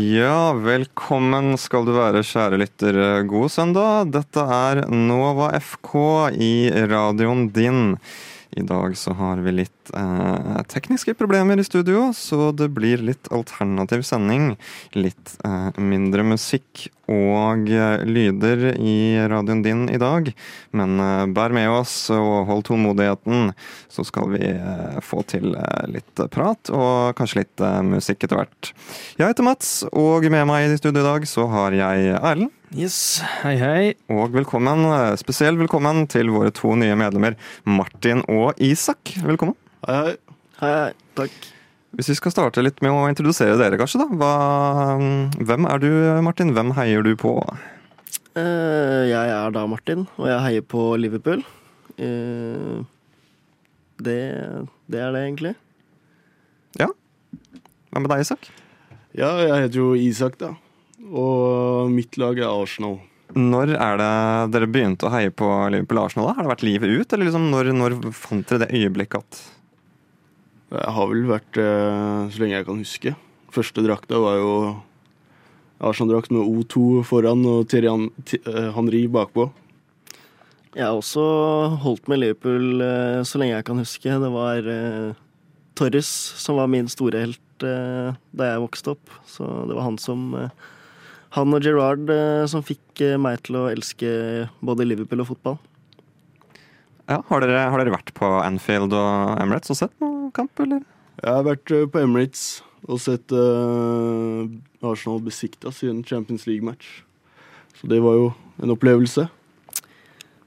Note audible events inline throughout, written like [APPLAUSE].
Ja, velkommen skal du være, kjære lytter. God søndag. Dette er Nova FK i radioen din. I dag så har vi litt eh, tekniske problemer i studio, så det blir litt alternativ sending. Litt eh, mindre musikk og eh, lyder i radioen din i dag. Men eh, bær med oss og hold tålmodigheten, så skal vi eh, få til eh, litt prat og kanskje litt musikk etter hvert. Jeg heter Mats, og med meg i studio i dag så har jeg Erlend. Yes, hei hei. Og velkommen, spesielt velkommen til våre to nye medlemmer, Martin og Isak. Velkommen. Hei, hei. Hei, hei. Takk. Hvis vi skal starte litt med å introdusere dere, kanskje. da. Hva, hvem er du, Martin? Hvem heier du på? Uh, jeg er da Martin, og jeg heier på Liverpool. Uh, det, det, er det, egentlig. Ja. Hva med deg, Isak? Ja, jeg heter jo Isak, da. Og mitt lag er Arsenal. Når er det dere begynte å heie på Liverpool Arsenal? da? Har det vært livet ut, eller liksom når, når fant dere det øyeblikket at Det har vel vært eh, så lenge jeg kan huske. Første drakta var jo Arsenal-drakt med O2 foran og Thierry Henri Henry bakpå. Jeg har også holdt med Liverpool eh, så lenge jeg kan huske. Det var Torres som var min store helt da jeg vokste opp. Så det var han som han og Gerrard eh, som fikk eh, meg til å elske både Liverpool og fotball. Ja, har dere, har dere vært på Anfield og Emirates og sett noen kamp, eller? Jeg har vært eh, på Emirates og sett uh, Arsenal besikta siden Champions League-match. Så det var jo en opplevelse.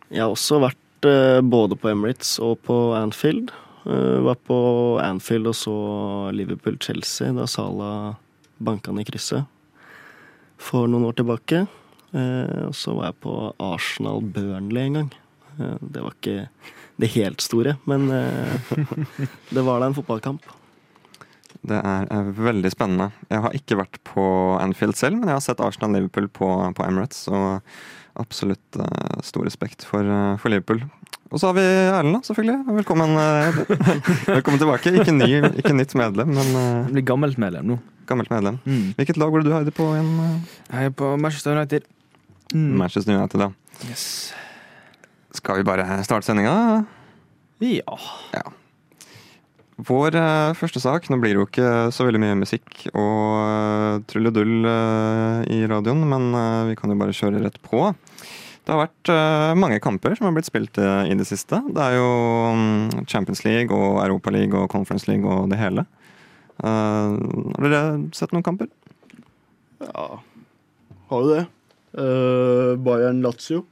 Jeg har også vært uh, både på Emirates og på Anfield. Uh, var på Anfield og så Liverpool-Chelsea da Sala banka ned krysset for noen år tilbake. Eh, og så var jeg på Arsenal-Burnley en gang. Eh, det var ikke det helt store, men eh, det var da en fotballkamp. Det er veldig spennende. Jeg har ikke vært på Anfield selv, men jeg har sett Arsenal-Liverpool på, på, Emirates. Og absolutt stor respekt for, for Liverpool. Og så har vi Erlend, selvfølgelig. Velkommen, [LAUGHS] velkommen tilbake. Ikke, ny, ikke nytt medlem, men blir gammelt medlem nå. Gammelt medlem. Mm. Hvilket lag var det du heide på igjen? Jeg er på Manchester United. Mm. Manchester United, ja. Yes. Skal vi bare starte sendinga? Ja. ja. Vår uh, første sak Nå blir det jo ikke så veldig mye musikk og uh, trulledull uh, i radioen, men vi kan jo bare kjøre rett på. Det har vært mange kamper som har blitt spilt i det siste. Det er jo um, Champions League og Europa League og Conference League og det hele. Uh, har dere sett noen kamper? Ja, har jo det. Uh, Bayern Lazio.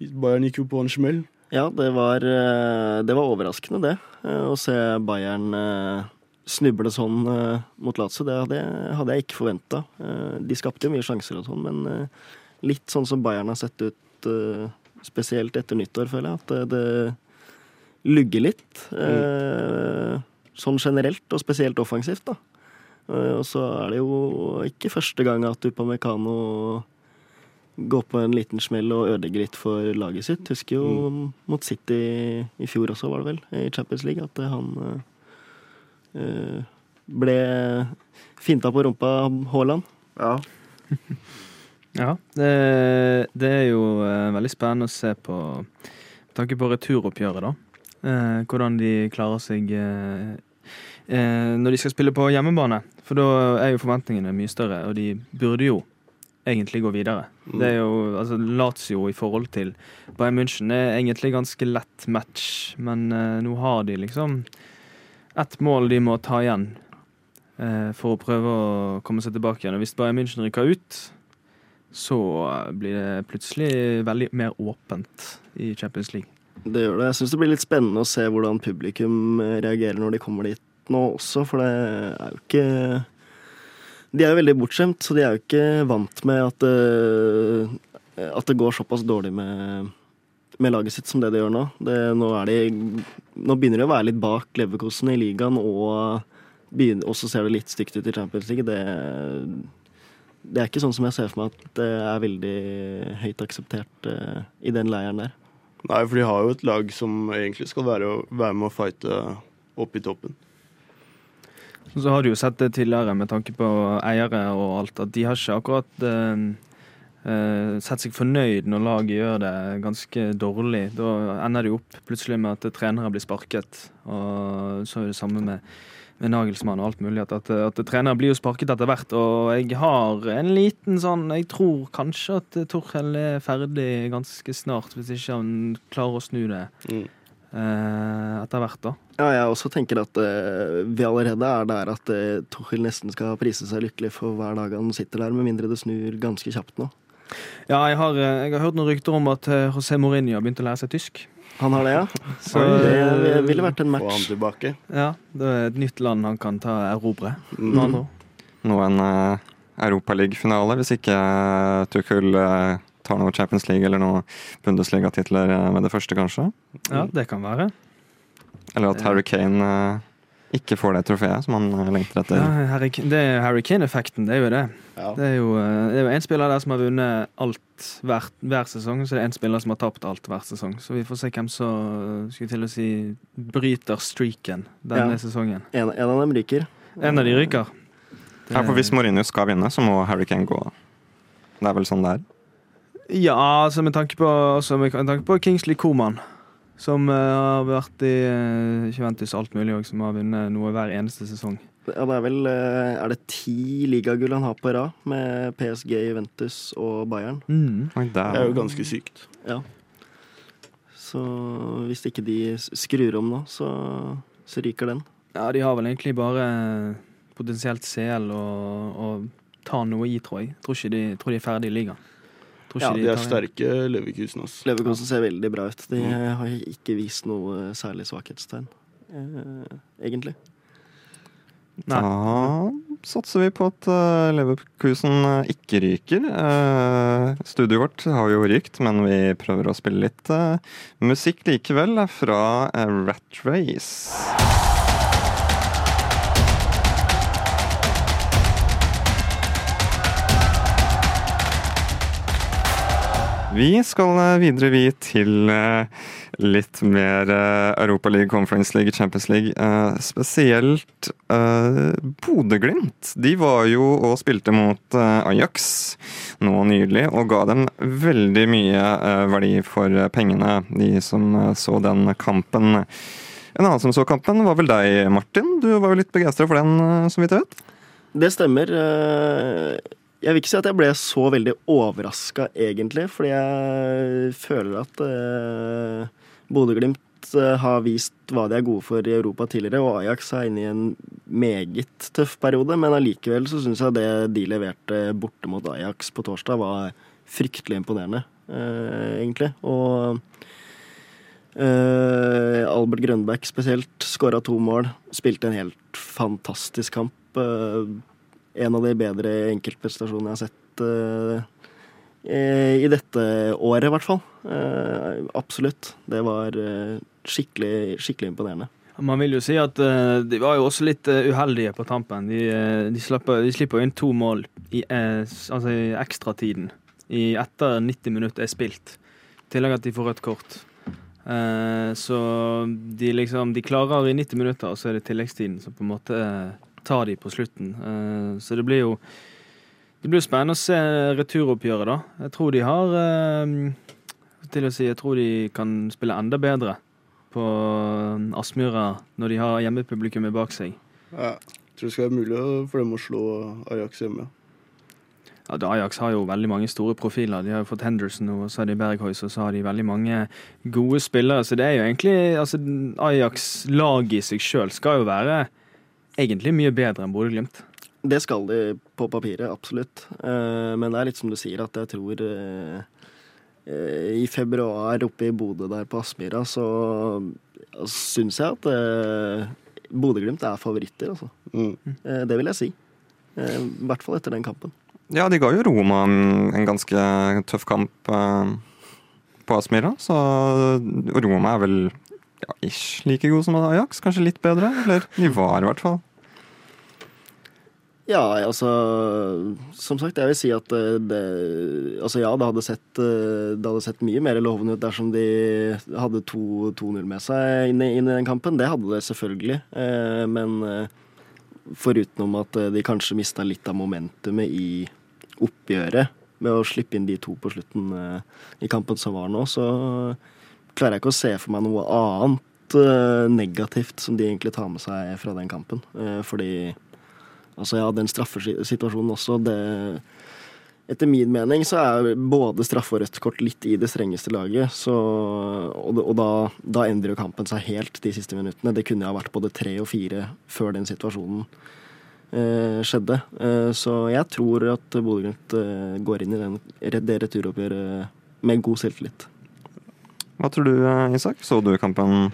Bayern gikk jo på en smell. Ja, det var, eh, det var overraskende, det. Å se Bayern snuble sånn mot Lazio. Det hadde, hadde jeg ikke forventa. De skapte jo mye sjanser og sånn, men litt sånn som Bayern har sett ut spesielt etter nyttår, føler jeg. At det, det lugger litt. Mm sånn generelt, og spesielt offensivt, da. Eh, og så er det jo ikke første gang at Upamecano går på en liten smell og ødelegger litt for laget sitt. Husker jo mm. mot City i fjor også, var det vel, i Champions League, at han øh, ble finta på rumpa av Haaland. Ja. [LAUGHS] ja. Det, det, er jo uh, veldig spennende å se på med tanke på returoppgjøret, da. Hvordan de klarer seg eh, når de skal spille på hjemmebane. For da er jo forventningene mye større, og de burde jo egentlig gå videre. Mm. Det er jo, altså Lazio i forhold til Bayern München er egentlig ganske lett match, men eh, nå har de liksom ett mål de må ta igjen eh, for å prøve å komme seg tilbake igjen. Og hvis Bayern München rykker ut, så blir det plutselig veldig mer åpent i Champions League. Det gjør det. Jeg syns det blir litt spennende å se hvordan publikum eh, reagerer når de kommer dit nå også, for det er jo ikke De er jo veldig bortskjemt, så de er jo ikke vant med at det, eh, at det går såpass dårlig med, med laget sitt som det det gjør nå. Det, nå, de, nå, begynner de å være litt bak Leverkosen i ligaen, og, så ser det litt stygt ut i Champions League. Det, det er ikke sånn som jeg ser for meg at det er veldig høyt akseptert uh, i den leiren der. Nei, for de har jo et lag som egentlig skal være, være med å fighte opp i toppen. Så har du jo sett det tidligere med tanke på eiere og alt, at de har ikke akkurat eh, eh, sett seg fornøyd når laget gjør det ganske dårlig. Da ender det jo opp plutselig med at trenere blir sparket. Og så er det samme med, med Nagelsmann og alt mulig. At, at, at trenere blir jo sparket etter hvert. Og jeg har en liten sånn Jeg tror kanskje at Torhell er ferdig ganske snart, hvis ikke han klarer å snu det Mm. Eh, etter hvert, da. Ja, jeg også tenker at eh, vi allerede er der at uh, Tuchel nesten skal prise seg lykkelig for hver dag han sitter der, med mindre det snur ganske kjapt nå. Ja, jeg har, eh, jeg har hørt noen rykter om at eh, José Mourinho har begynt å lære seg tysk. Han har det, ja? [LAUGHS] Så det eh, ville vært en match. Få han tilbake. Ja, det er et nytt land han kan ta erobre. Mm. Nå en uh, Europaliga-finale, hvis ikke uh, Tuchel eh, tar noe Champions League eller noe Bundesliga-titler eh, med det første, kanskje. Ja, det kan være. Eller at Harry Kane eh, ikke får det trofeet som han eh, lengter etter. Ja, Harry, det er Harry Kane-effekten, det er jo det. Ja. Det er jo eh, det en spiller der som har vunnet alt hver, hver sesong, så det er en spiller som har tapt alt hver sesong. Så vi får se hvem som skulle til å si bryter streaken denne Ja. sesongen. En, en av dem ryker. En av de ryker. Ja, for Hvis Mourinho skal vinne, så må Harry Kane gå. Det er vel sånn det er. Ja, altså med tanke på, altså med tanke på Kingsley Coman, som eh, har vært i uh, Juventus alt mulig, og som har vunnet noe hver eneste sesong. Ja, det er vel eh, Er det ti ligagull han har på rad, med PSG, Juventus og Bayern? Mm. Det er jo ganske sykt. Ja. Så hvis ikke de skrur om nå, så, så ryker den. Ja, de har vel egentlig bare potensielt CL å, og ta noe i, tror jeg. Tror ikke de, tror de er ferdig i ligaen. Tror Ja, de er sterke, Leverkusen. Også. Leverkusen ser veldig bra ut. De har ikke vist noe særlig svakhetstegn, eh, egentlig. Nei. Da satser vi på at uh, Leverkusen eh, ikke ryker. Uh, studioet vårt har jo rykt, men vi prøver å spille litt musikk likevel fra Rat Race. Vi skal eh, videre vi til eh, litt mer Europa Europaliga, Conference League, Champions League. eh, spesielt Bodø-Glimt. De var jo og spilte mot eh, Ajax nå nylig, og ga dem veldig mye eh, verdi for eh, pengene, de som eh, så den kampen. En annen som så kampen, var vel deg, Martin. Du var jo litt begeistra for den, eh, så vidt jeg vet. Det stemmer. Jeg vil ikke si at jeg ble så veldig overraska, egentlig, fordi jeg føler at eh, Bodø-Glimt eh, har vist hva de er gode for i Europa tidligere, og Ajax er inne i en meget tøff periode, men allikevel så syns jeg det de leverte borte mot Ajax på torsdag, var fryktelig imponerende, eh, egentlig. Og eh, Albert Grønbæk spesielt skåra to mål, spilte en helt fantastisk kamp. Eh, en av de bedre enkeltprestasjonene jeg har sett eh, i dette året, i hvert fall. Uh, absolutt. Det var eh, skikkelig, skikkelig imponerende. Man vil jo si at uh, de var jo også litt uheldige på tampen. De, uh, de, slipper, de slipper inn to mål i, altså i ekstratiden etter 90 minutter er spilt. I tillegg at de får rødt kort. Så de liksom De klarer i 90 minutter, og så er det tilleggstiden som på en måte eh, tar de på slutten. Eh, så det blir jo Det blir spennende å se returoppgjøret, da. Jeg tror de har eh, Til å si, jeg tror de kan spille enda bedre på Aspmyra når de har hjemmepublikummet bak seg. Ja. Jeg tror det skal være mulig for dem å slå Ajax hjemme. Ja, Ajax har jo veldig mange store profiler. De har jo fått Henderson og så har de Berghuis, og så har de veldig mange gode spillere. Så det er jo egentlig altså, Ajax-laget i seg sjøl skal jo være egentlig mye bedre enn Bodø-Glimt. Det skal de på papiret, absolutt. Eh, men det er litt som du sier, at jeg tror eh, eh, i februar oppe i Bodø der på Aspmyra, så syns jeg at Bodø-Glimt er favoritter, altså. Mm. Det vil jeg si. Eh, I hvert fall etter den kampen. Ja, de ga jo Roma en ganske tøff kamp på Aspmyra, så Roma er vel ja, ish like god som Ajax. Kanskje litt bedre, eller de var i hvert fall. Ja, altså Som sagt, jeg vil si at eh, det Altså ja, det hadde sett, eh, det hadde sett mye mer lovende ut dersom de hadde 2-0 med seg inn i, inn i den kampen. Det hadde det selvfølgelig. Eh, Men forutenom Foruten at de kanskje mista litt av momentumet i oppgjøret med å slippe inn de to på slutten i kampen som var nå, så klarer jeg ikke å se for meg noe annet negativt som de egentlig tar med seg fra den kampen. Fordi altså ja, den straffesituasjonen også, det etter min mening så er både straffe og rødt kort litt i det strengeste laget. Så, og, og da, da, endrer jo kampen seg helt de siste minuttene. Det kunne ha vært både tre og fire før den situasjonen eh, skjedde. Eh, så jeg tror at Bodø-Glimt eh, går inn i den, det returoppgjøret med god selvtillit. Hva tror du, eh, Isak? Så du kampen?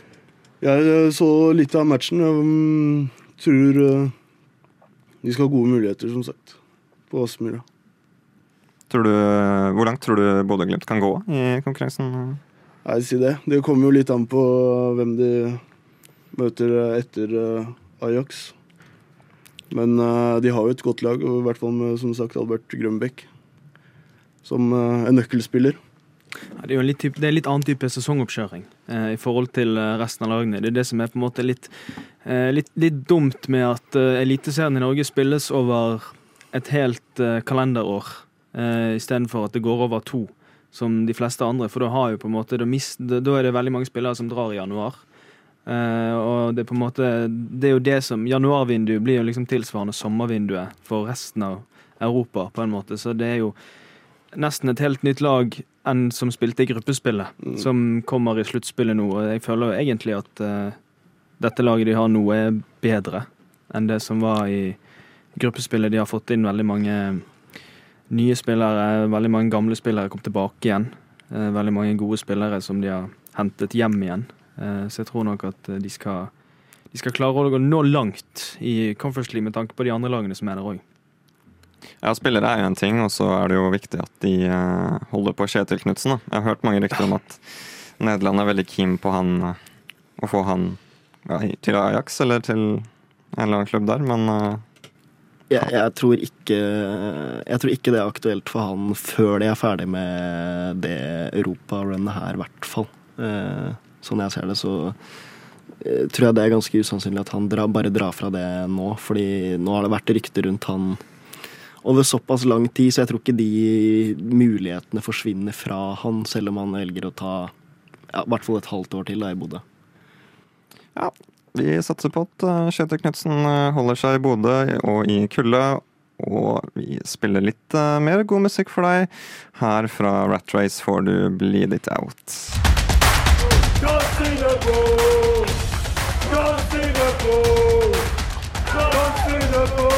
Jeg eh, så litt av matchen. Jeg um, tror uh, de skal ha gode muligheter, som sagt, på Aspmyra. Du, hvor langt tror du Bodø-Glimt kan gå i konkurransen? Nei, si det. Det kommer jo litt an på hvem de møter etter eh, Ajax. Men uh, de har jo et godt lag, og i hvert fall med som sagt Albert Grønbekk som en nøkkelspiller. Ja, det, er litt, det er litt annen type sesongoppkjøring eh, i forhold til resten av lagene. Det er det som er på en måte litt, eh, litt, litt dumt med at uh, Eliteserien i Norge spilles over et helt kalenderår uh, istedenfor at det går over to, som de fleste andre. For da, har jo på en måte, da, mist, da er det veldig mange spillere som drar i januar. Uh, og det er på en måte Det er jo det som Januarvinduet blir jo liksom tilsvarende sommervinduet for resten av Europa, på en måte. Så det er jo nesten et helt nytt lag enn som spilte i gruppespillet, mm. som kommer i sluttspillet nå. Og jeg føler jo egentlig at uh, dette laget de har nå, er bedre enn det som var i gruppespillet. De har fått inn veldig mange nye spillere, veldig mange gamle spillere kom tilbake igjen. Eh, veldig mange gode spillere som de har hentet hjem igjen. Eh, så jeg tror nok at de skal, de skal klare å nå langt i Conference League med tanke på de andre lagene som er der òg. Ja, spillere er jo en ting, og så er det jo viktig at de eh, holder på Kjetil Knutsen. Jeg har hørt mange rykter om at Nederland er veldig keen på han, å få han ja, til Ajax eller til en eller annen klubb der, men jeg, jeg, tror ikke, jeg, tror ikke, det er aktuelt for han før de er ferdig med det europarunnet her, i hvert fall. Uh, sånn jeg ser det, så uh, tror jeg det er ganske usannsynlig at han dra, bare drar fra det nå. Fordi nå har det vært rykter rundt han over såpass lang tid, så jeg tror ikke de mulighetene forsvinner fra han, selv om han velger å ta i hvert fall et halvt år til da i Bodø. Ja, vi satser på at eh, Kjetil Knutsen eh, holder seg i Bodø og i kulde. Og vi spiller litt eh, mer god musikk for deg. Her fra Rat Race får du Bleed It Out. Go Singapore! Go Singapore! Go Singapore!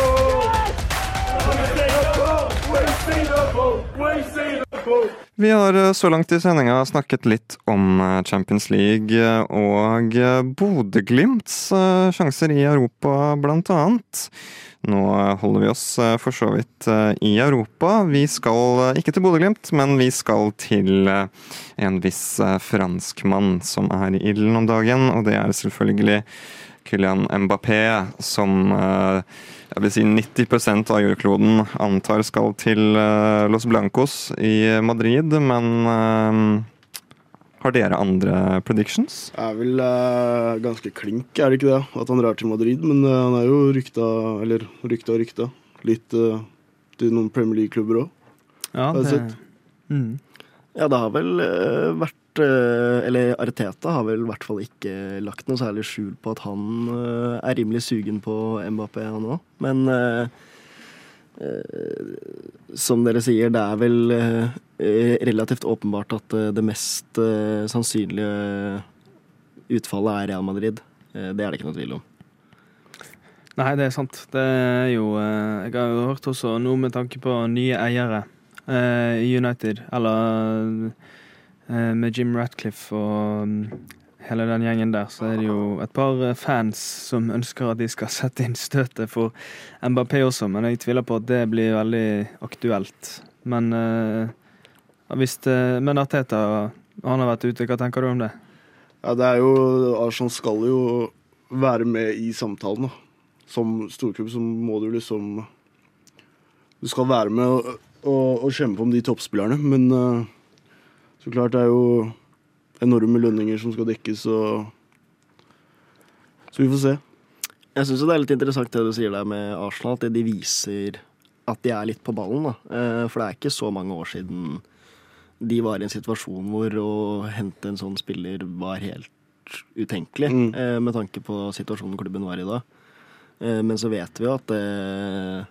Vi har eh, så langt i sendinga snakket litt om eh, Champions League eh, og Bodø-Glimts sjanser i Europa, blant annet. Nå holder vi oss for så vidt i Europa. Vi skal ikke til Bodø-Glimt, men vi skal til en viss franskmann som er i ilden om dagen, og det er selvfølgelig Kylian Mbappé, som jeg vil si 90 av jordkloden antar skal til uh, Los Blancos i Madrid, men uh, har dere andre predictions? Det er vel ganske klink, er det ikke det? At han drar til Madrid. Men han er jo rykta, eller rykta og rykta, litt til noen Premier League-klubber òg. Ja, det... Mm. ja, det har vel vært Eh, eller Arteta har vel i hvert fall ikke lagt noe særlig skjul på at han eh, er rimelig sugen på Mbappé, òg. Men eh, som dere sier, det er vel relativt åpenbart at det mest sannsynlige utfallet er Real Madrid. det er det ikke noe tvil om. Nei, det er sant. Det er jo Jeg har jo hørt også noe med tanke på nye eiere i United, eller Eh, med Jim Ratcliffe og mm, hele den gjengen der, så er det jo et par eh, fans som ønsker at de skal [LAUGHS] sette inn støtet for Mbappé også, men jeg tviler på at det blir veldig aktuelt. Men uh, hvis det, Men Arteta, han har vært ute, hva tenker du om det? Ja, det er jo Arsenal skal jo være med i samtalen, da. Som storklubb så må du liksom Du skal være med og, og, og kjempe om de toppspillerne, men uh, så klart det er jo enorme lønninger som skal dekkes, og Så vi får se. Jeg syns det er litt interessant det du sier der med Arsenal, at de viser at de er litt på ballen. da. Eh, for det er ikke så mange år siden de var i en situasjon hvor å hente en sånn spiller var helt utenkelig, Mm. eh, med tanke på situasjonen klubben var i da. Eh, Men så vet vi jo at eh,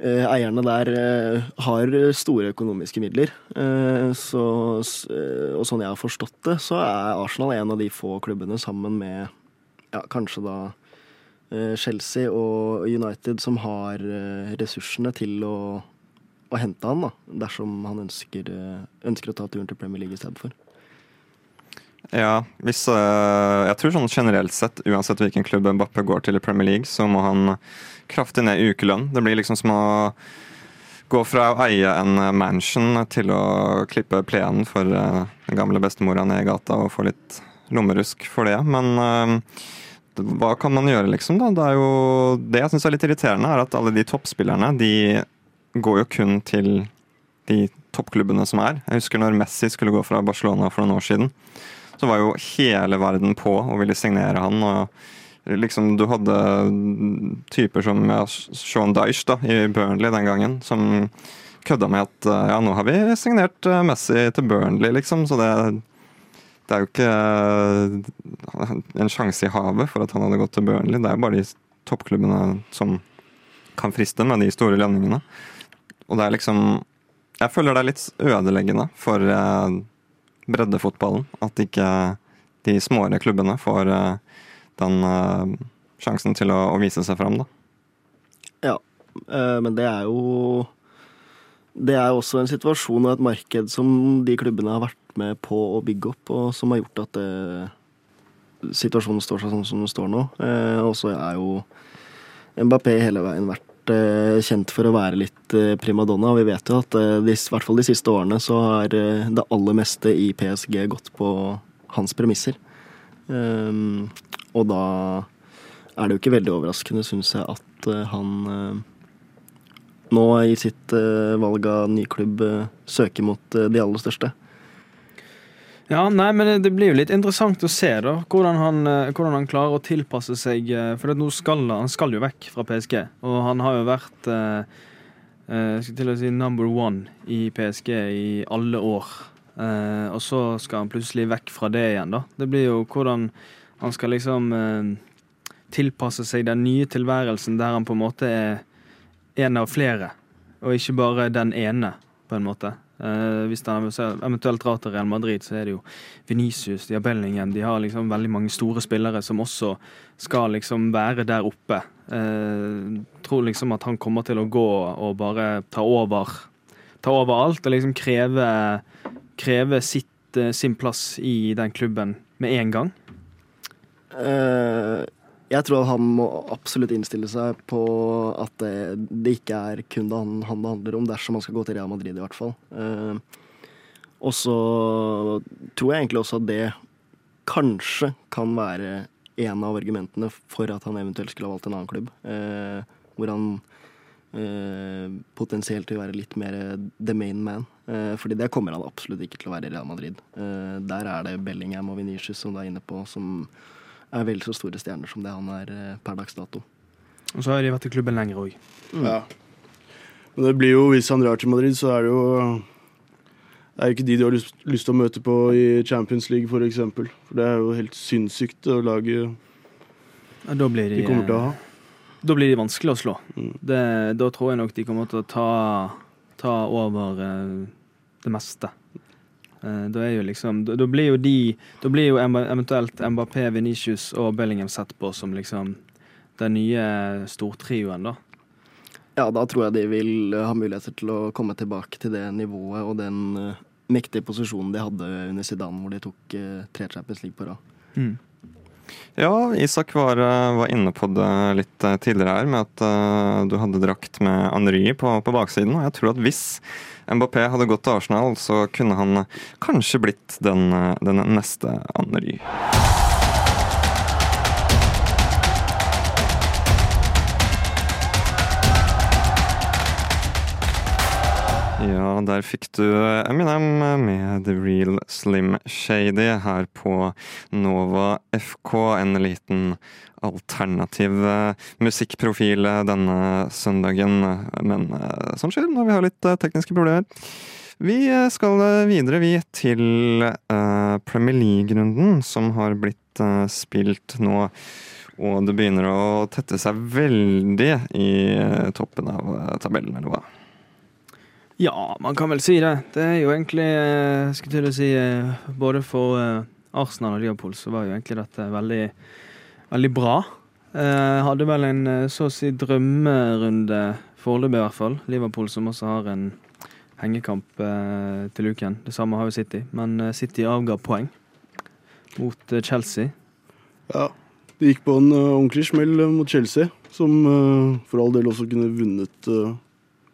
eierne der eh, har store økonomiske midler. Eh, Så, eh, og sånn jeg har forstått det, så er Arsenal en av de få klubbene sammen med ja, kanskje da eh, Chelsea og United som har eh, ressursene til å, å hente han, da, dersom han ønsker, eh, ønsker å ta turen til Premier League i stedet for. Ja, hvis eh, Jeg tror sånn generelt sett, uansett hvilken klubb Mbappé går til i Premier League, så må han kraftig ned i ukelønn. Det blir liksom som å gå fra å eie en mansion til å klippe plenen for eh, den gamle bestemora ned i gata og få litt lommerusk for det. Men eh, hva kan man gjøre, liksom? da? Det jo det jeg syns er litt irriterende, er at alle de toppspillerne de går jo kun til de toppklubbene som er. Jeg husker når Messi skulle gå fra Barcelona for noen år siden så var jo hele verden på og ville signere han. og liksom Du hadde typer som ja, Sean Dyche da, i Burnley den gangen, som kødda med at eh, ja, nå har vi signert eh, Messi til Burnley, liksom. Så det, det er jo ikke eh, en sjanse i havet for at han hadde gått til Burnley. Det er jo bare de toppklubbene som kan friste med de store lønningene. Og det er liksom Jeg føler det er litt ødeleggende for breddefotballen. At ikke de småere klubbene får eh, den eh, sjansen til å, å vise seg fram, da. Ja, Men det er jo Det er også en situasjon og et marked som de klubbene har vært med på å bygge opp, og som har gjort at det, situasjonen står seg sånn som den står nå. Eh, Og så er jo Mbappé hele veien vært eh, kjent for å være litt eh, primadonna. Vi vet jo at eh, i hvert fall de siste årene så har eh, det aller meste i PSG gått på hans premisser. Um, og da er det jo ikke veldig overraskende, syns jeg, at eh, han eh, nå i sitt eh, valg av ny klubb eh, søker mot eh, de aller største. Ja, nei, men det- blir jo litt interessant å se da, hvordan han, eh, hvordan han klarer å tilpasse seg. eh, For nå skal han skal jo vekk fra PSG, og han har jo vært eh, eh, skal til å si number one i PSG i alle år. Eh, og så skal han plutselig vekk fra det igjen, da. Det blir jo hvordan han skal liksom eh, tilpasse seg den nye tilværelsen der han på en måte er en av flere, og ikke bare den ene, på en måte. Eh, hvis han eventuelt drar til Real Madrid, så er det jo Venicius, de har Bellingham, de har liksom veldig mange store spillere som også skal liksom være der oppe. Uh, tror liksom at han kommer til å gå og bare ta over, ta over alt og liksom kreve, kreve sitt, uh, sin plass i den klubben med en gang. Eh, jeg tror han må absolutt innstille seg på at det, det ikke er kun det han, han det handler om, dersom han skal gå til Real Madrid, i hvert fall. Eh, og så tror jeg egentlig også at det kanskje kan være en av argumentene for at han eventuelt skulle ha valgt en annen klubb. Eh, hvor han eh, potensielt vil være litt mer the main man. Eh, fordi det kommer han absolutt ikke til å være i Real Madrid. Eh, der er det Bellingham og Venicius som du er inne på, som er vel så store stjerner som det han er eh, per dags dato. Og så har de vært i klubben lenger òg. Ja. Men det blir jo, hvis han drar til Madrid, så er det jo er det ikke de du har lyst, lyst til å møte på i Champions League, for eksempel. For det er jo helt sinnssykt å lage Ja, da blir de, de kommer til å ha. Da blir de vanskelig å slå. Mm. Det, da tror jeg nok de kommer til å ta, ta over eh, det meste. Eh, da liksom Da, da blir jo de Da blir jo eventuelt Mbappé, Venitius og Bellingham sett på som liksom den nye stortrioen, da. Ja, da tror jeg de vil ha muligheter til å komme tilbake til det nivået og den eh, mektige posisjonen de hadde under Zidane, hvor de tok eh, tre Champions League på rad. Mm. Ja, Isak var, eh, var inne på det litt eh, tidligere her, med at uh, du hadde drakt med Henry på, på baksiden. Og jeg tror at hvis Mbappé hadde gått til Arsenal, så kunne han kanskje blitt den, den neste Henry. Ja, der fikk du Eminem med The Real Slim Shady her på Nova FK. En liten alternativ eh, musikkprofil denne søndagen. Men eh, sånn skjer når vi har litt eh, tekniske problemer. Vi skal videre, vi, til Premier League-runden, som har blitt spilt nå. Og det begynner å tette seg veldig i toppen av tabellen, eller hva? Ja, man kan vel si det. Det er jo egentlig eh, jeg skulle til å si, eh, Både for eh, Arsenal og Liverpool så var jo egentlig dette veldig, veldig bra. Jeg hadde vel en så å si drømmerunde foreløpig, i hvert fall. Liverpool som også har en hengekamp til uken. Det samme har jo City, men City avga poeng mot Chelsea. Ja, det gikk på en ordentlig smell mot Chelsea, som for all del også kunne vunnet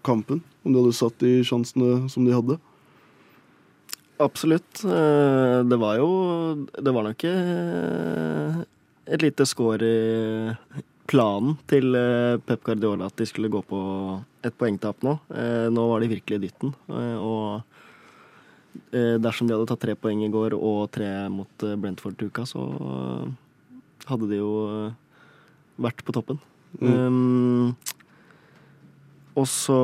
kampen om de hadde satt de sjansene som de hadde? Absolutt. Eh, det var jo Det var nok eh, et lite skår i planen til eh, Pep Guardiola at de skulle gå på et poengtap nå. Nå var de virkelig i dytten. Og dersom de hadde tatt tre poeng i går og tre mot Brentford til uka, så hadde de jo vært på toppen. Mm. Um, og så,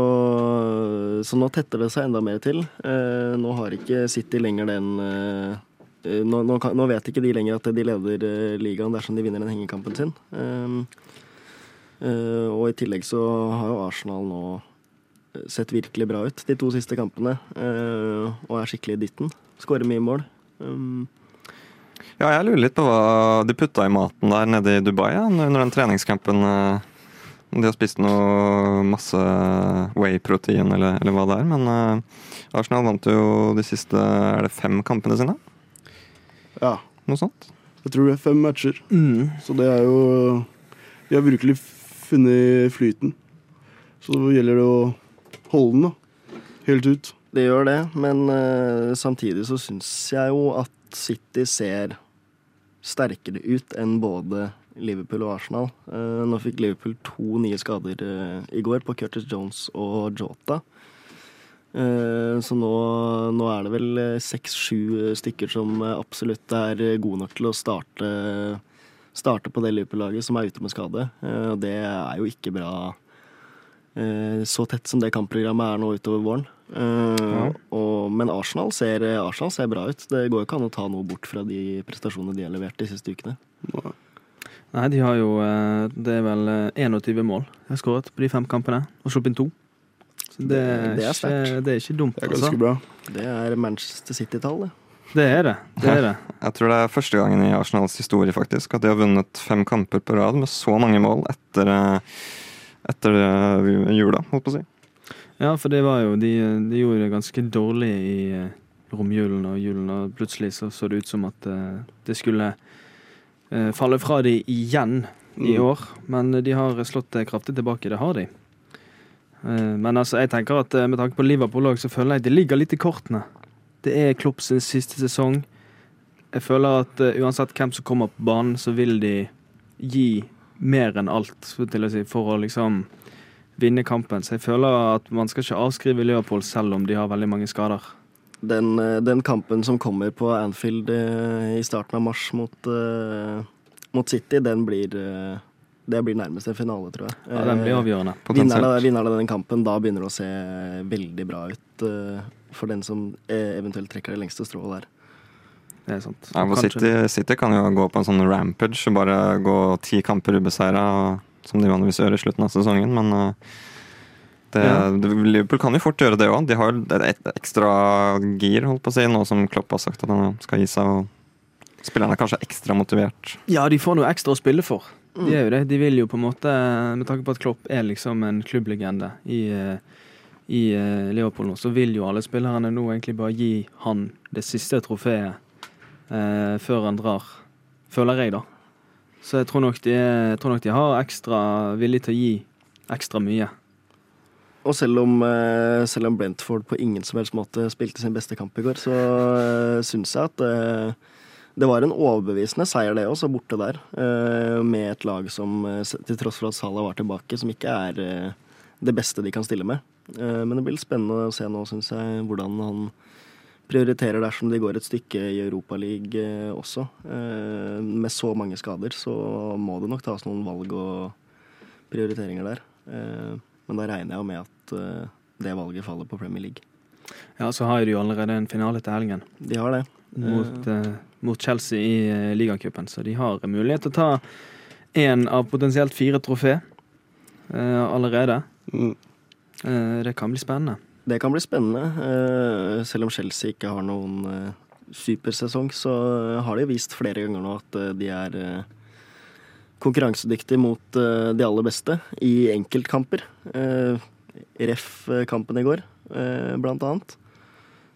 så nå tetter det seg enda mer til. Eh, nå har ikke City lenger den eh, nå, nå, nå, vet ikke de lenger at de leder eh, ligaen dersom de vinner den hengekampen sin. Og i tillegg så har jo Arsenal nå sett virkelig bra ut de to siste kampene. Og er skikkelig i dytten. Skårer mye mål. ja, jeg lurer litt på hva de putta i maten der nede i Dubai ja, under den treningscampen. De har spist noe masse whey-protein eller, eller, hva det er. Men uh, Arsenal vant jo de siste er det fem kampene sine. Ja. Noe sånt? Jeg tror det er fem matcher. Mm. Så det er jo De har virkelig funnet flyten. Så det gjelder det å holde den da, helt ut. Det gjør det, men uh, samtidig så syns jeg jo at City ser sterkere ut enn både Liverpool og Arsenal. Eh, nå fikk Liverpool to nye skader eh, i går, på Curtis Jones og Jota. Eh, så nå, nå er det vel seks-sju stykker som absolutt er gode nok til å starte, starte på det Liverpool-laget som er ute med skade. Og det er jo ikke bra så tett som det kampprogrammet er nå utover våren. Ja. Og, men Arsenal ser, Arsenal ser, bra ut. Det går jo ikke an å ta noe bort fra de prestasjonene de har levert de siste ukene. Ja. Nei, de har jo eh, Det er vel 21 eh, mål jeg har skåret på de fem kampene, og sluppet inn to. Så det, det, er ikke, det er ikke dumt, Det er ganske altså. bra. Det er Manchester City-tall, det. Det er det. det er det. [LAUGHS] Jeg tror det er første gangen i Arsenals historie faktisk at de har vunnet fem kamper på rad med så mange mål etter, eh, etter jula, holdt på å si. Ja, for det var jo De, de gjorde det ganske dårlig i romjulen og julen, og plutselig så, så det ut som at det skulle faller fra de igjen i mm. år. Men de har slått kraftig tilbake. Det har de. Eh, men altså, jeg tenker at eh, med tanke på Liverpool òg, så føler jeg det ligger litt i kortene. Det er Klopp sin siste sesong. Jeg føler at uansett hvem som kommer på banen, så vil de gi mer enn alt til å si, for å liksom vinne kampen. Så jeg føler at man skal ikke avskrive Liverpool selv om de har veldig mange skader den, eh, den, kampen som kommer på Anfield eh, i starten av mars mot, uh, mot City, den blir det blir nærmest en finale, tror jeg. Ja, Den blir avgjørende. Vinner av den kampen, da begynner det å se veldig bra ut for den som eventuelt trekker det lengste strået der. Det er sant. Ja, City, City, kan jo gå på en sånn rampage og bare gå ti kamper ubeseira, som de vanligvis gjør i slutten av sesongen, men det, ja. Liverpool kan jo fort gjøre det òg. De har et ekstra gir, holdt på å si, nå som Klopp har sagt at han skal gi seg. og Spillerne er kanskje ekstra motivert. Ja, de får noe ekstra å spille for. De er jo det. De vil jo på en måte, med tanke på at Klopp er liksom en klubblegende i, i eh, Liverpool nå, så vil jo alle spillerne nå egentlig bare gi han det siste trofeet eh, før han drar. Føler jeg, da. Så jeg tror nok de, tror nok de har ekstra villig til å gi ekstra mye. Og selv om, eh, selv om, Brentford på ingen som helst måte spilte sin beste kamp i går, så uh, syns jeg at uh, det var en overbevisende seier, det også, borte der. Med et lag som, til tross for at Salah var tilbake, som ikke er det beste de kan stille med. Eh, men det blir spennende å se nå, syns jeg, hvordan han prioriterer dersom de går et stykke i Europaligaen eh, også. Eh, med så mange skader så må det nok tas noen valg og prioriteringer der. Men da regner jeg jo med at eh, det valget faller på Premier League. Ja, så har de jo allerede en finale til helgen De har det. mot, eh, mot Chelsea i uh, ligacupen, så de har mulighet til å ta én av potensielt fire trofé eh, allerede. Mm. Eh, det kan bli spennende. Det kan bli spennende. eh, Selv om Chelsea ikke har noen supersesong, så har de vist flere ganger nå at de er konkurransedyktige mot eh, de aller beste i enkeltkamper. Eh, Ref eh, kampen i går, blant annet.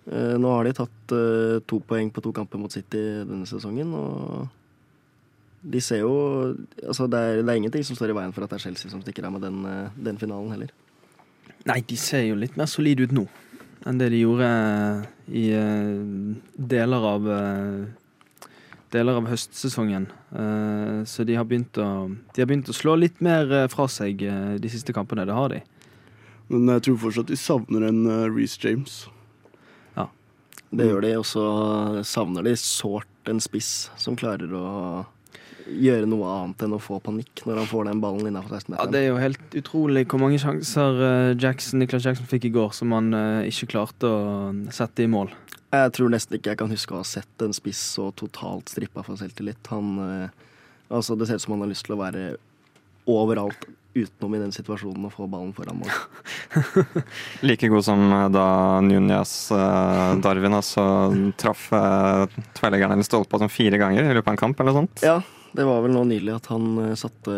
Nå har de tatt to poeng på to kamper mot City denne sesongen, og de ser jo Altså, det er, det er ingenting som står i veien for at det er Chelsea som stikker av med den, den finalen heller. Nei, de ser jo litt mer solide ut nå enn det de gjorde i deler av Deler av høstsesongen. Eh, så de har begynt å De har begynt å slå litt mer eh, fra seg eh, de siste kampene. Det har de. Men jeg tror fortsatt de savner en Reece James. Det gjør de, og så savner de sårt en spiss som klarer å gjøre noe annet enn å få panikk når han får den ballen innafor 16 Ja, Det er jo helt utrolig hvor mange sjanser Jackson, Niklas Jackson fikk i går som han ikke klarte å sette i mål. Jeg tror nesten ikke jeg kan huske å ha sett en spiss så totalt strippa for selvtillit. Han eh, Altså, det ser ut som han har lyst til å være overalt utenom i den situasjonen og få ballen foran mål. [LAUGHS] Like god som eh, da Núñez eh, Darwin altså traff eh, tverrleggeren eller stolpa som fire ganger i løpet av en kamp eller noe sånt. Ja, det var vel nå nylig at han eh, satte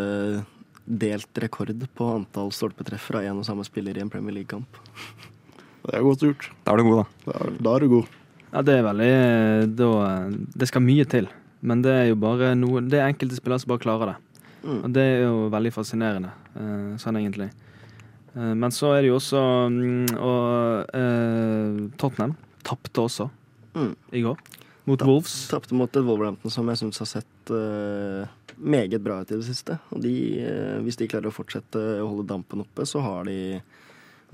delt rekord på antall stolpetreff fra én og samme spiller i en Premier League-kamp. Det er godt gjort. Da er du god, da. Da er, da er du god. Ja, det er veldig eh, da, Det skal mye til. Men det er jo bare noe Det er enkelte spillere som bare klarer det. Mm. Og det er jo veldig fascinerende, eh, sånn egentlig. Eh, men så er det jo også mm, Og eh, Tottenham tapte også Mm. i går. Mot Wolves. Tapte mot et Wolverhampton som jeg syns har sett uh, meget bra ut i det siste. Og de, uh, hvis de klarer å fortsette å holde dampen oppe, så har de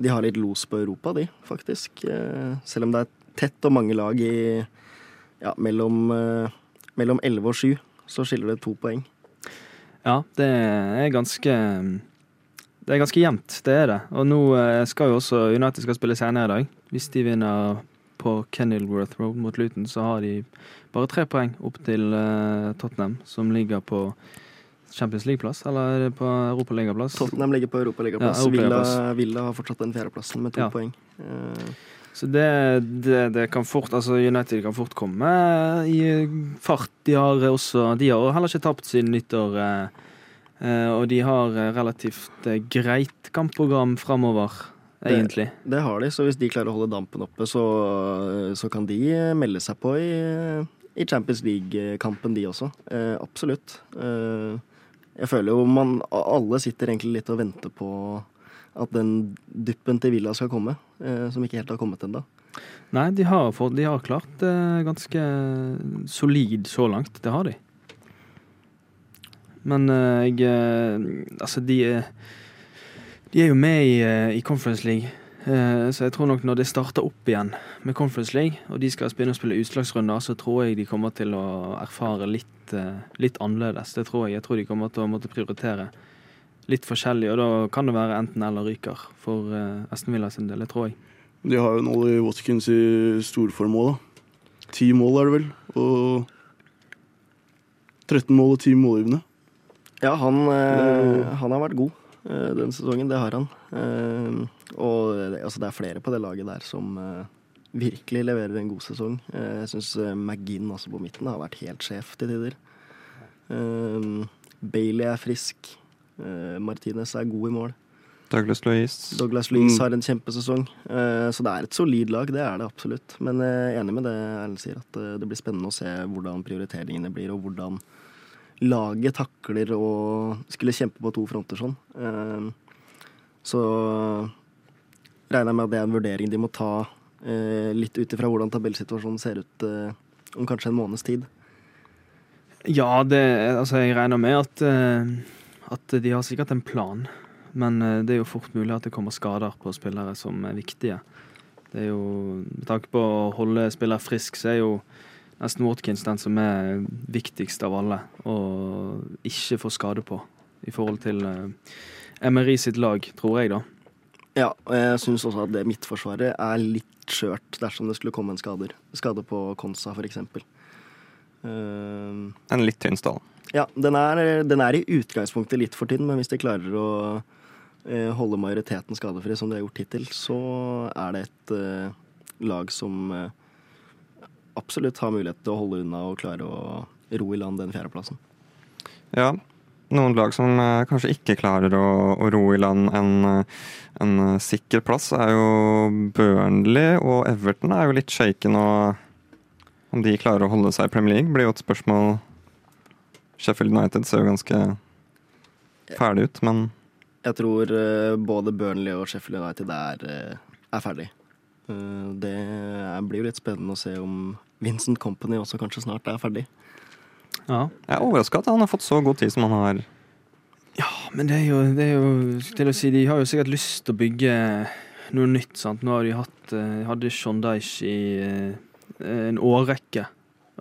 De har litt los på Europa, de, faktisk. Uh, selv om det er tett og mange lag i ja, mellom, eh, mellom 11 og 7, så skiller det to poeng. Ja, det er ganske Det er ganske jevnt, det er det. Og nå eh, skal jo også United skal spille senere i dag. Hvis de vinner på Kenilworth Road mot Luton, så har de bare tre poeng opp til eh, Tottenham, som ligger på Champions League-plass, eller er det på Europaligaplass? Tottenham ligger på Europaligaplass. Ja, Villa, Villa har fortsatt den fjerdeplassen med to Ja. poeng. Så det, det, det kan fort Altså United kan fort komme i fart. De har også De har heller ikke tapt siden nyttår. eh, eh, og de har eh, relativt greit kampprogram framover, Det- egentlig. Det har de, så hvis de klarer å holde dampen oppe, så, så kan de melde seg på i, i Champions League-kampen, de også. Eh, absolutt. Eh, jeg føler jo man Alle sitter egentlig litt og venter på at den duppen til Villa skal komme, eh, som ikke helt har kommet ennå. Nei, de har, fått- de har klart det ganske solid så langt. Det har de. Men eh, jeg eh, Altså, de er De er jo med i, eh, i Conference League. Eh, Så jeg tror nok når det starter opp igjen med Conference League, og de skal begynne å spille utslagsrunder, så tror jeg de kommer til å erfare litt, eh, litt annerledes. Det tror jeg. Jeg tror de kommer til å måtte prioritere litt forskjellig, og da kan det være enten eller ryker for Esten Aston Villa sin del. Det tror jeg. De har jo en Ollie Watkins i storform òg, da. Ti mål er det vel. Og 13 mål og ti målgivende. Ja, han, eh, han har vært god eh, denne sesongen. Det har han. Eh, og det, altså, det er flere på det laget der som eh, virkelig leverer en god sesong. Eh, jeg syns eh, McGinn altså på midten har vært helt sjef til tider. Eh, Bailey er frisk. Eh, Martinez er god i mål. Douglas Louise. Douglas Louise Mm. har en kjempesesong. Eh, så det er et solid lag, det er det absolutt. Men jeg er enig med det Erlend sier, at eh, det blir spennende å se hvordan prioriteringene blir, og hvordan laget takler å skulle kjempe på to fronter sånn. Eh, så regner jeg med at det er en vurdering de må ta eh, litt ut ifra hvordan tabellsituasjonen ser ut eh, om kanskje en måneds tid. Ja, det, altså jeg regner med at, eh, at de har sikkert en plan. Men eh, det er jo fort mulig at det kommer skader på spillere som er viktige. Det er jo, Med tanke på å holde spillere frisk, så er jo nesten Watkins den som er viktigst av alle å ikke få skade på. I forhold til eh, MRI sitt lag, tror jeg, da. Ja, og jeg syns også at det midtforsvaret er litt skjørt dersom det skulle komme en skader. skade på Konsa, f.eks. Uh, En litt tynn stall. ja, den er, den er i utgangspunktet litt for tynn, men hvis de klarer å eh, holde majoriteten skadefri, som de har gjort hittil, så er det et eh, lag som eh, absolutt har mulighet til å holde unna og klare å ro i land den fjerdeplassen. Ja, noen lag som eh, kanskje ikke klarer å, å ro i land en, eh, en eh, sikker plass, er jo Burnley og Everton er jo litt shaken. Og om de klarer å holde seg i Premier League, blir jo et spørsmål. Sheffield United ser jo ganske ferdig ut, men Jeg tror eh, både Burnley og Sheffield United er, eh, er ferdig. Eh, det blir jo litt spennende å se om Vincent Company også kanskje snart er ferdig. Ja. jeg er overraska at han har fått så god tid som han har. Ja, men det er jo, det er jo til å si, De har jo sikkert lyst til å bygge noe nytt. sant? Nå har de hatt hadde Shondaish i en årrekke.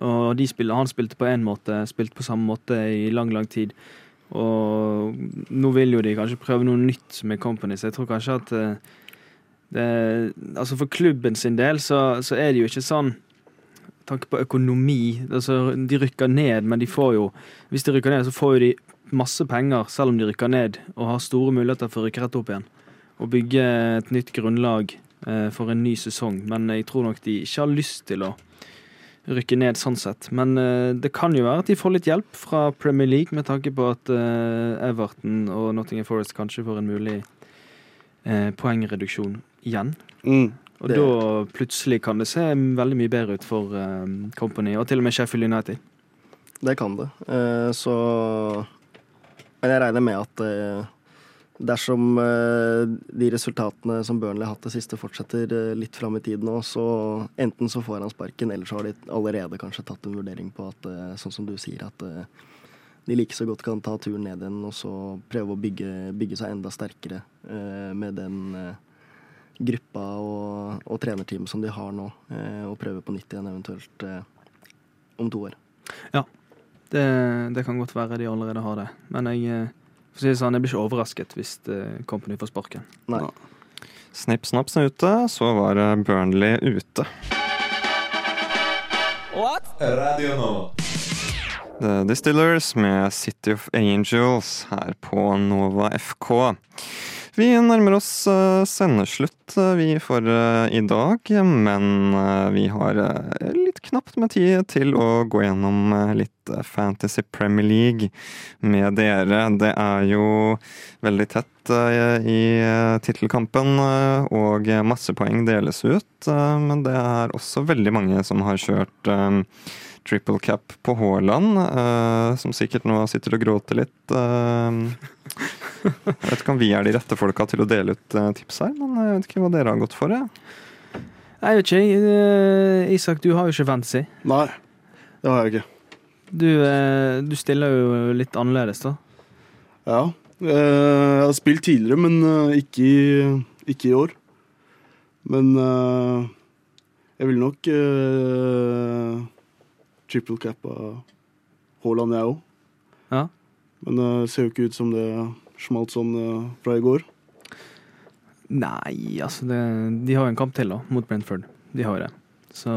Og spiller, han spilte på én måte, spilte på samme måte i lang, lang tid. Og nå vil jo de kanskje prøve noe nytt med Company, så jeg tror kanskje at eh, det, Altså for klubben sin del så, så er det jo ikke sånn tanke på økonomi altså De rykker ned, men de får jo Hvis de rykker ned, så får jo de masse penger selv om de rykker ned, og har store muligheter for å rykke rett opp igjen. Og bygge et nytt grunnlag for en ny sesong. Men jeg tror nok de ikke har lyst til å rykke ned sånn sett. Men eh, det kan jo være at de får litt hjelp fra Premier League, med tanke på at eh, Everton og Nottingham Forest kanskje får en mulig eh, poengreduksjon igjen. Mm. Og da plutselig kan det se veldig mye bedre ut for eh, Company, og til og med Sheffield United. Det kan det. Eh, så Men jeg regner med at eh, dersom eh, de resultatene som Burnley har hatt det siste, fortsetter eh, litt fram i tid nå, så enten så får han sparken, eller så har de allerede kanskje tatt en vurdering på at, eh, sånn som du sier, at de like så godt kan ta turen ned igjen og så prøve å bygge, bygge seg enda sterkere med den gruppa og, og trenerteamet som de har nå, og prøve på nytt igjen eventuelt om to år. Det, det kan godt være de allerede har det. Men jeg, for å si det sånn, jeg blir ikke overrasket hvis eh, Company får sparken. Nei. Snipp, snapp, ute, så var eh, Burnley ute. What? Radio nå. The Distillers med City of Angels her på Nova FK. Vi nærmer oss eh, sendeslutt, eh, vi, for eh, i dag. Men vi har litt knapt med tid til å gå gjennom litt Fantasy Premier League med dere. Det er jo veldig tett i tittelkampen, og masse poeng deles ut. Men det er også veldig mange som har kjørt triple cap på Haaland, som sikkert nå sitter og gråter litt. Eh. jeg vet ikke om vi er de rette folka til å dele ut eh, tips her, men jeg vet ikke hva dere har gått for. Ja. Jeg vet ikke. eh, Isak, du har jo ikke fantasy. Nei, det har jeg ikke. Du, eh, du stiller jo litt annerledes, da. Ja. eh, Jeg har spilt tidligere, men eh, ikke i, ikke i år. Men eh, jeg vil nok uh, triple cap av Haaland, jeg òg. Ja. Men det ser jo ikke ut som det smalt sånn eh, fra i går. Nei, altså det, De har en kamp til, da, mot Brentford. De har det. Så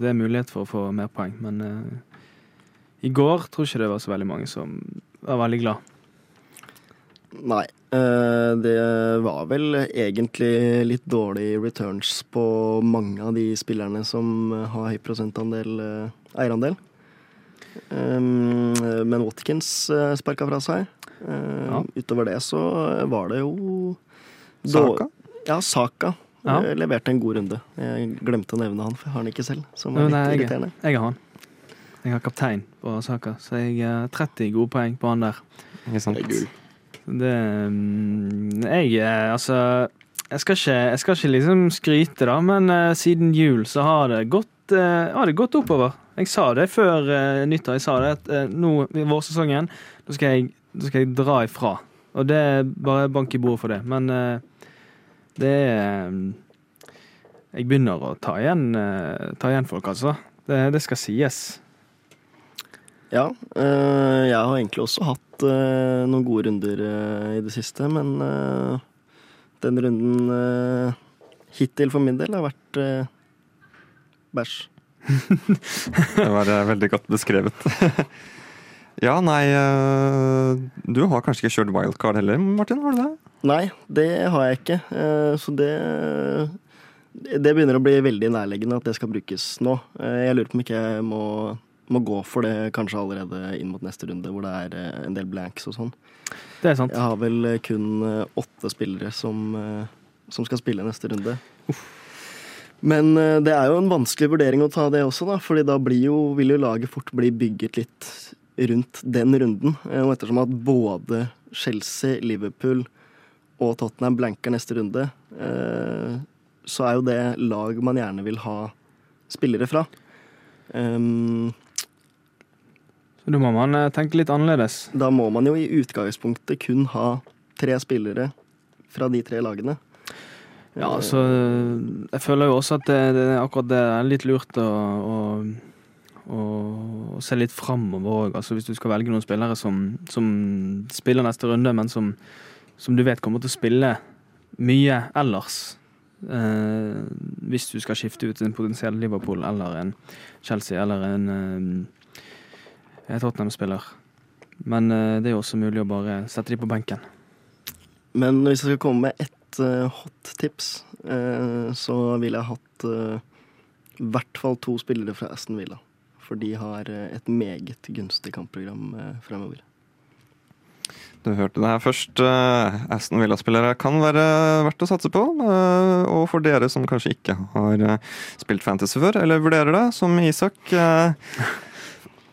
det er mulighet for å få mer poeng. Men uh, i går tror ikke det var så veldig mange som var veldig glad. Nei. Uh, Det var vel egentlig litt dårlig returns på mange av de spillerne som har høy prosentandel uh, eierandel. Um, Men Watkins uh, sparka fra seg. Eh, Ja. Utover det så var det jo Saka? Ja, Saka. Ja. eh, Leverte en god runde. Jeg glemte å nevne han, for jeg har han ikke selv. Som er nei, litt jeg, irriterende. jeg har han. Jeg har kaptein på Saka, så jeg har 30 gode poeng på han der. Ikke sant? Det er. Det mm, Jeg eh, altså jeg skal, ikke, jeg skal ikke liksom skryte, da, men uh, siden jul så har det gått, uh, har det gått oppover. Jeg sa det før uh, nyttår. Jeg sa det at eh, nå i vårsesongen da skal, jeg, da skal jeg dra ifra. Og det er bare bank i bordet for det. Men eh, det er eh, Jeg begynner å ta igjen, eh, ta igjen folk, altså. Det, det skal sies. Ja, eh, jeg har egentlig også hatt noen gode runder i det siste, men den runden hittil for min del har vært bæsj. [LAUGHS] Det var veldig godt beskrevet. [LAUGHS] ja, nei eh, Du har kanskje ikke kjørt wildcard heller, Martin? Har du det? Nei, det har jeg ikke. eh, Så det Det begynner å bli veldig nærliggende at det skal brukes nå. Eh, Jeg lurer på om ikke jeg må, må gå for det kanskje allerede inn mot neste runde, hvor det er en del blanks og sånn. Det er sant. Jeg har vel kun åtte spillere som, som skal spille neste runde. Men eh, det er jo en vanskelig vurdering å ta det også, da, fordi da blir jo, vil jo laget fort bli bygget litt rundt den runden. Eh, Og ettersom at både Chelsea, Liverpool og Tottenham blanker neste runde, eh, så er jo det lag man gjerne vil ha spillere fra. Um, Så da må man eh, tenke litt annerledes. da må man jo i utgangspunktet kun ha tre spillere fra de tre lagene. Ja, så jeg føler jo også at det, det, akkurat det er litt lurt å, å, å se litt framover òg. Altså hvis du skal velge noen spillere som, som spiller neste runde, men som, som du vet kommer til å spille mye ellers. Eh, hvis du skal skifte ut en potensiell Liverpool eller en Chelsea eller en eh, Tottenham-spiller. Men eh, det er jo også mulig å bare sette de på benken. Men hvis jeg skal komme med ett uh, hot tips, uh, så ville jeg hatt uh, i hvert fall to spillere fra Aston Villa. For de har eh, et meget gunstig kampprogram uh, fremover. Du hørte det her først. eh, Aston Villa-spillere kan være verdt å satse på. eh, Og for dere som kanskje ikke har eh, spilt Fantasy før, eller vurderer det, som Isak eh,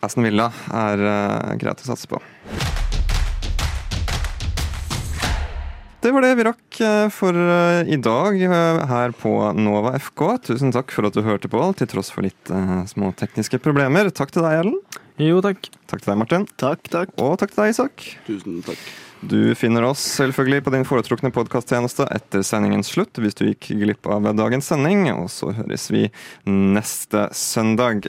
Aston Villa er eh, greit å satse på. Det var det vi rakk eh, for eh, i dag eh, her på Nova FK. Tusen takk for at du hørte på, til tross for litt små tekniske problemer. Takk til deg, Erlend. Jo, takk. Takk til deg, Martin. Takk, takk. Og takk til deg, Isak. Tusen takk. Du finner oss selvfølgelig på din foretrukne podkasttjeneste etter sendingens slutt, hvis du gikk glipp av dagens sending. Og så høres vi neste søndag.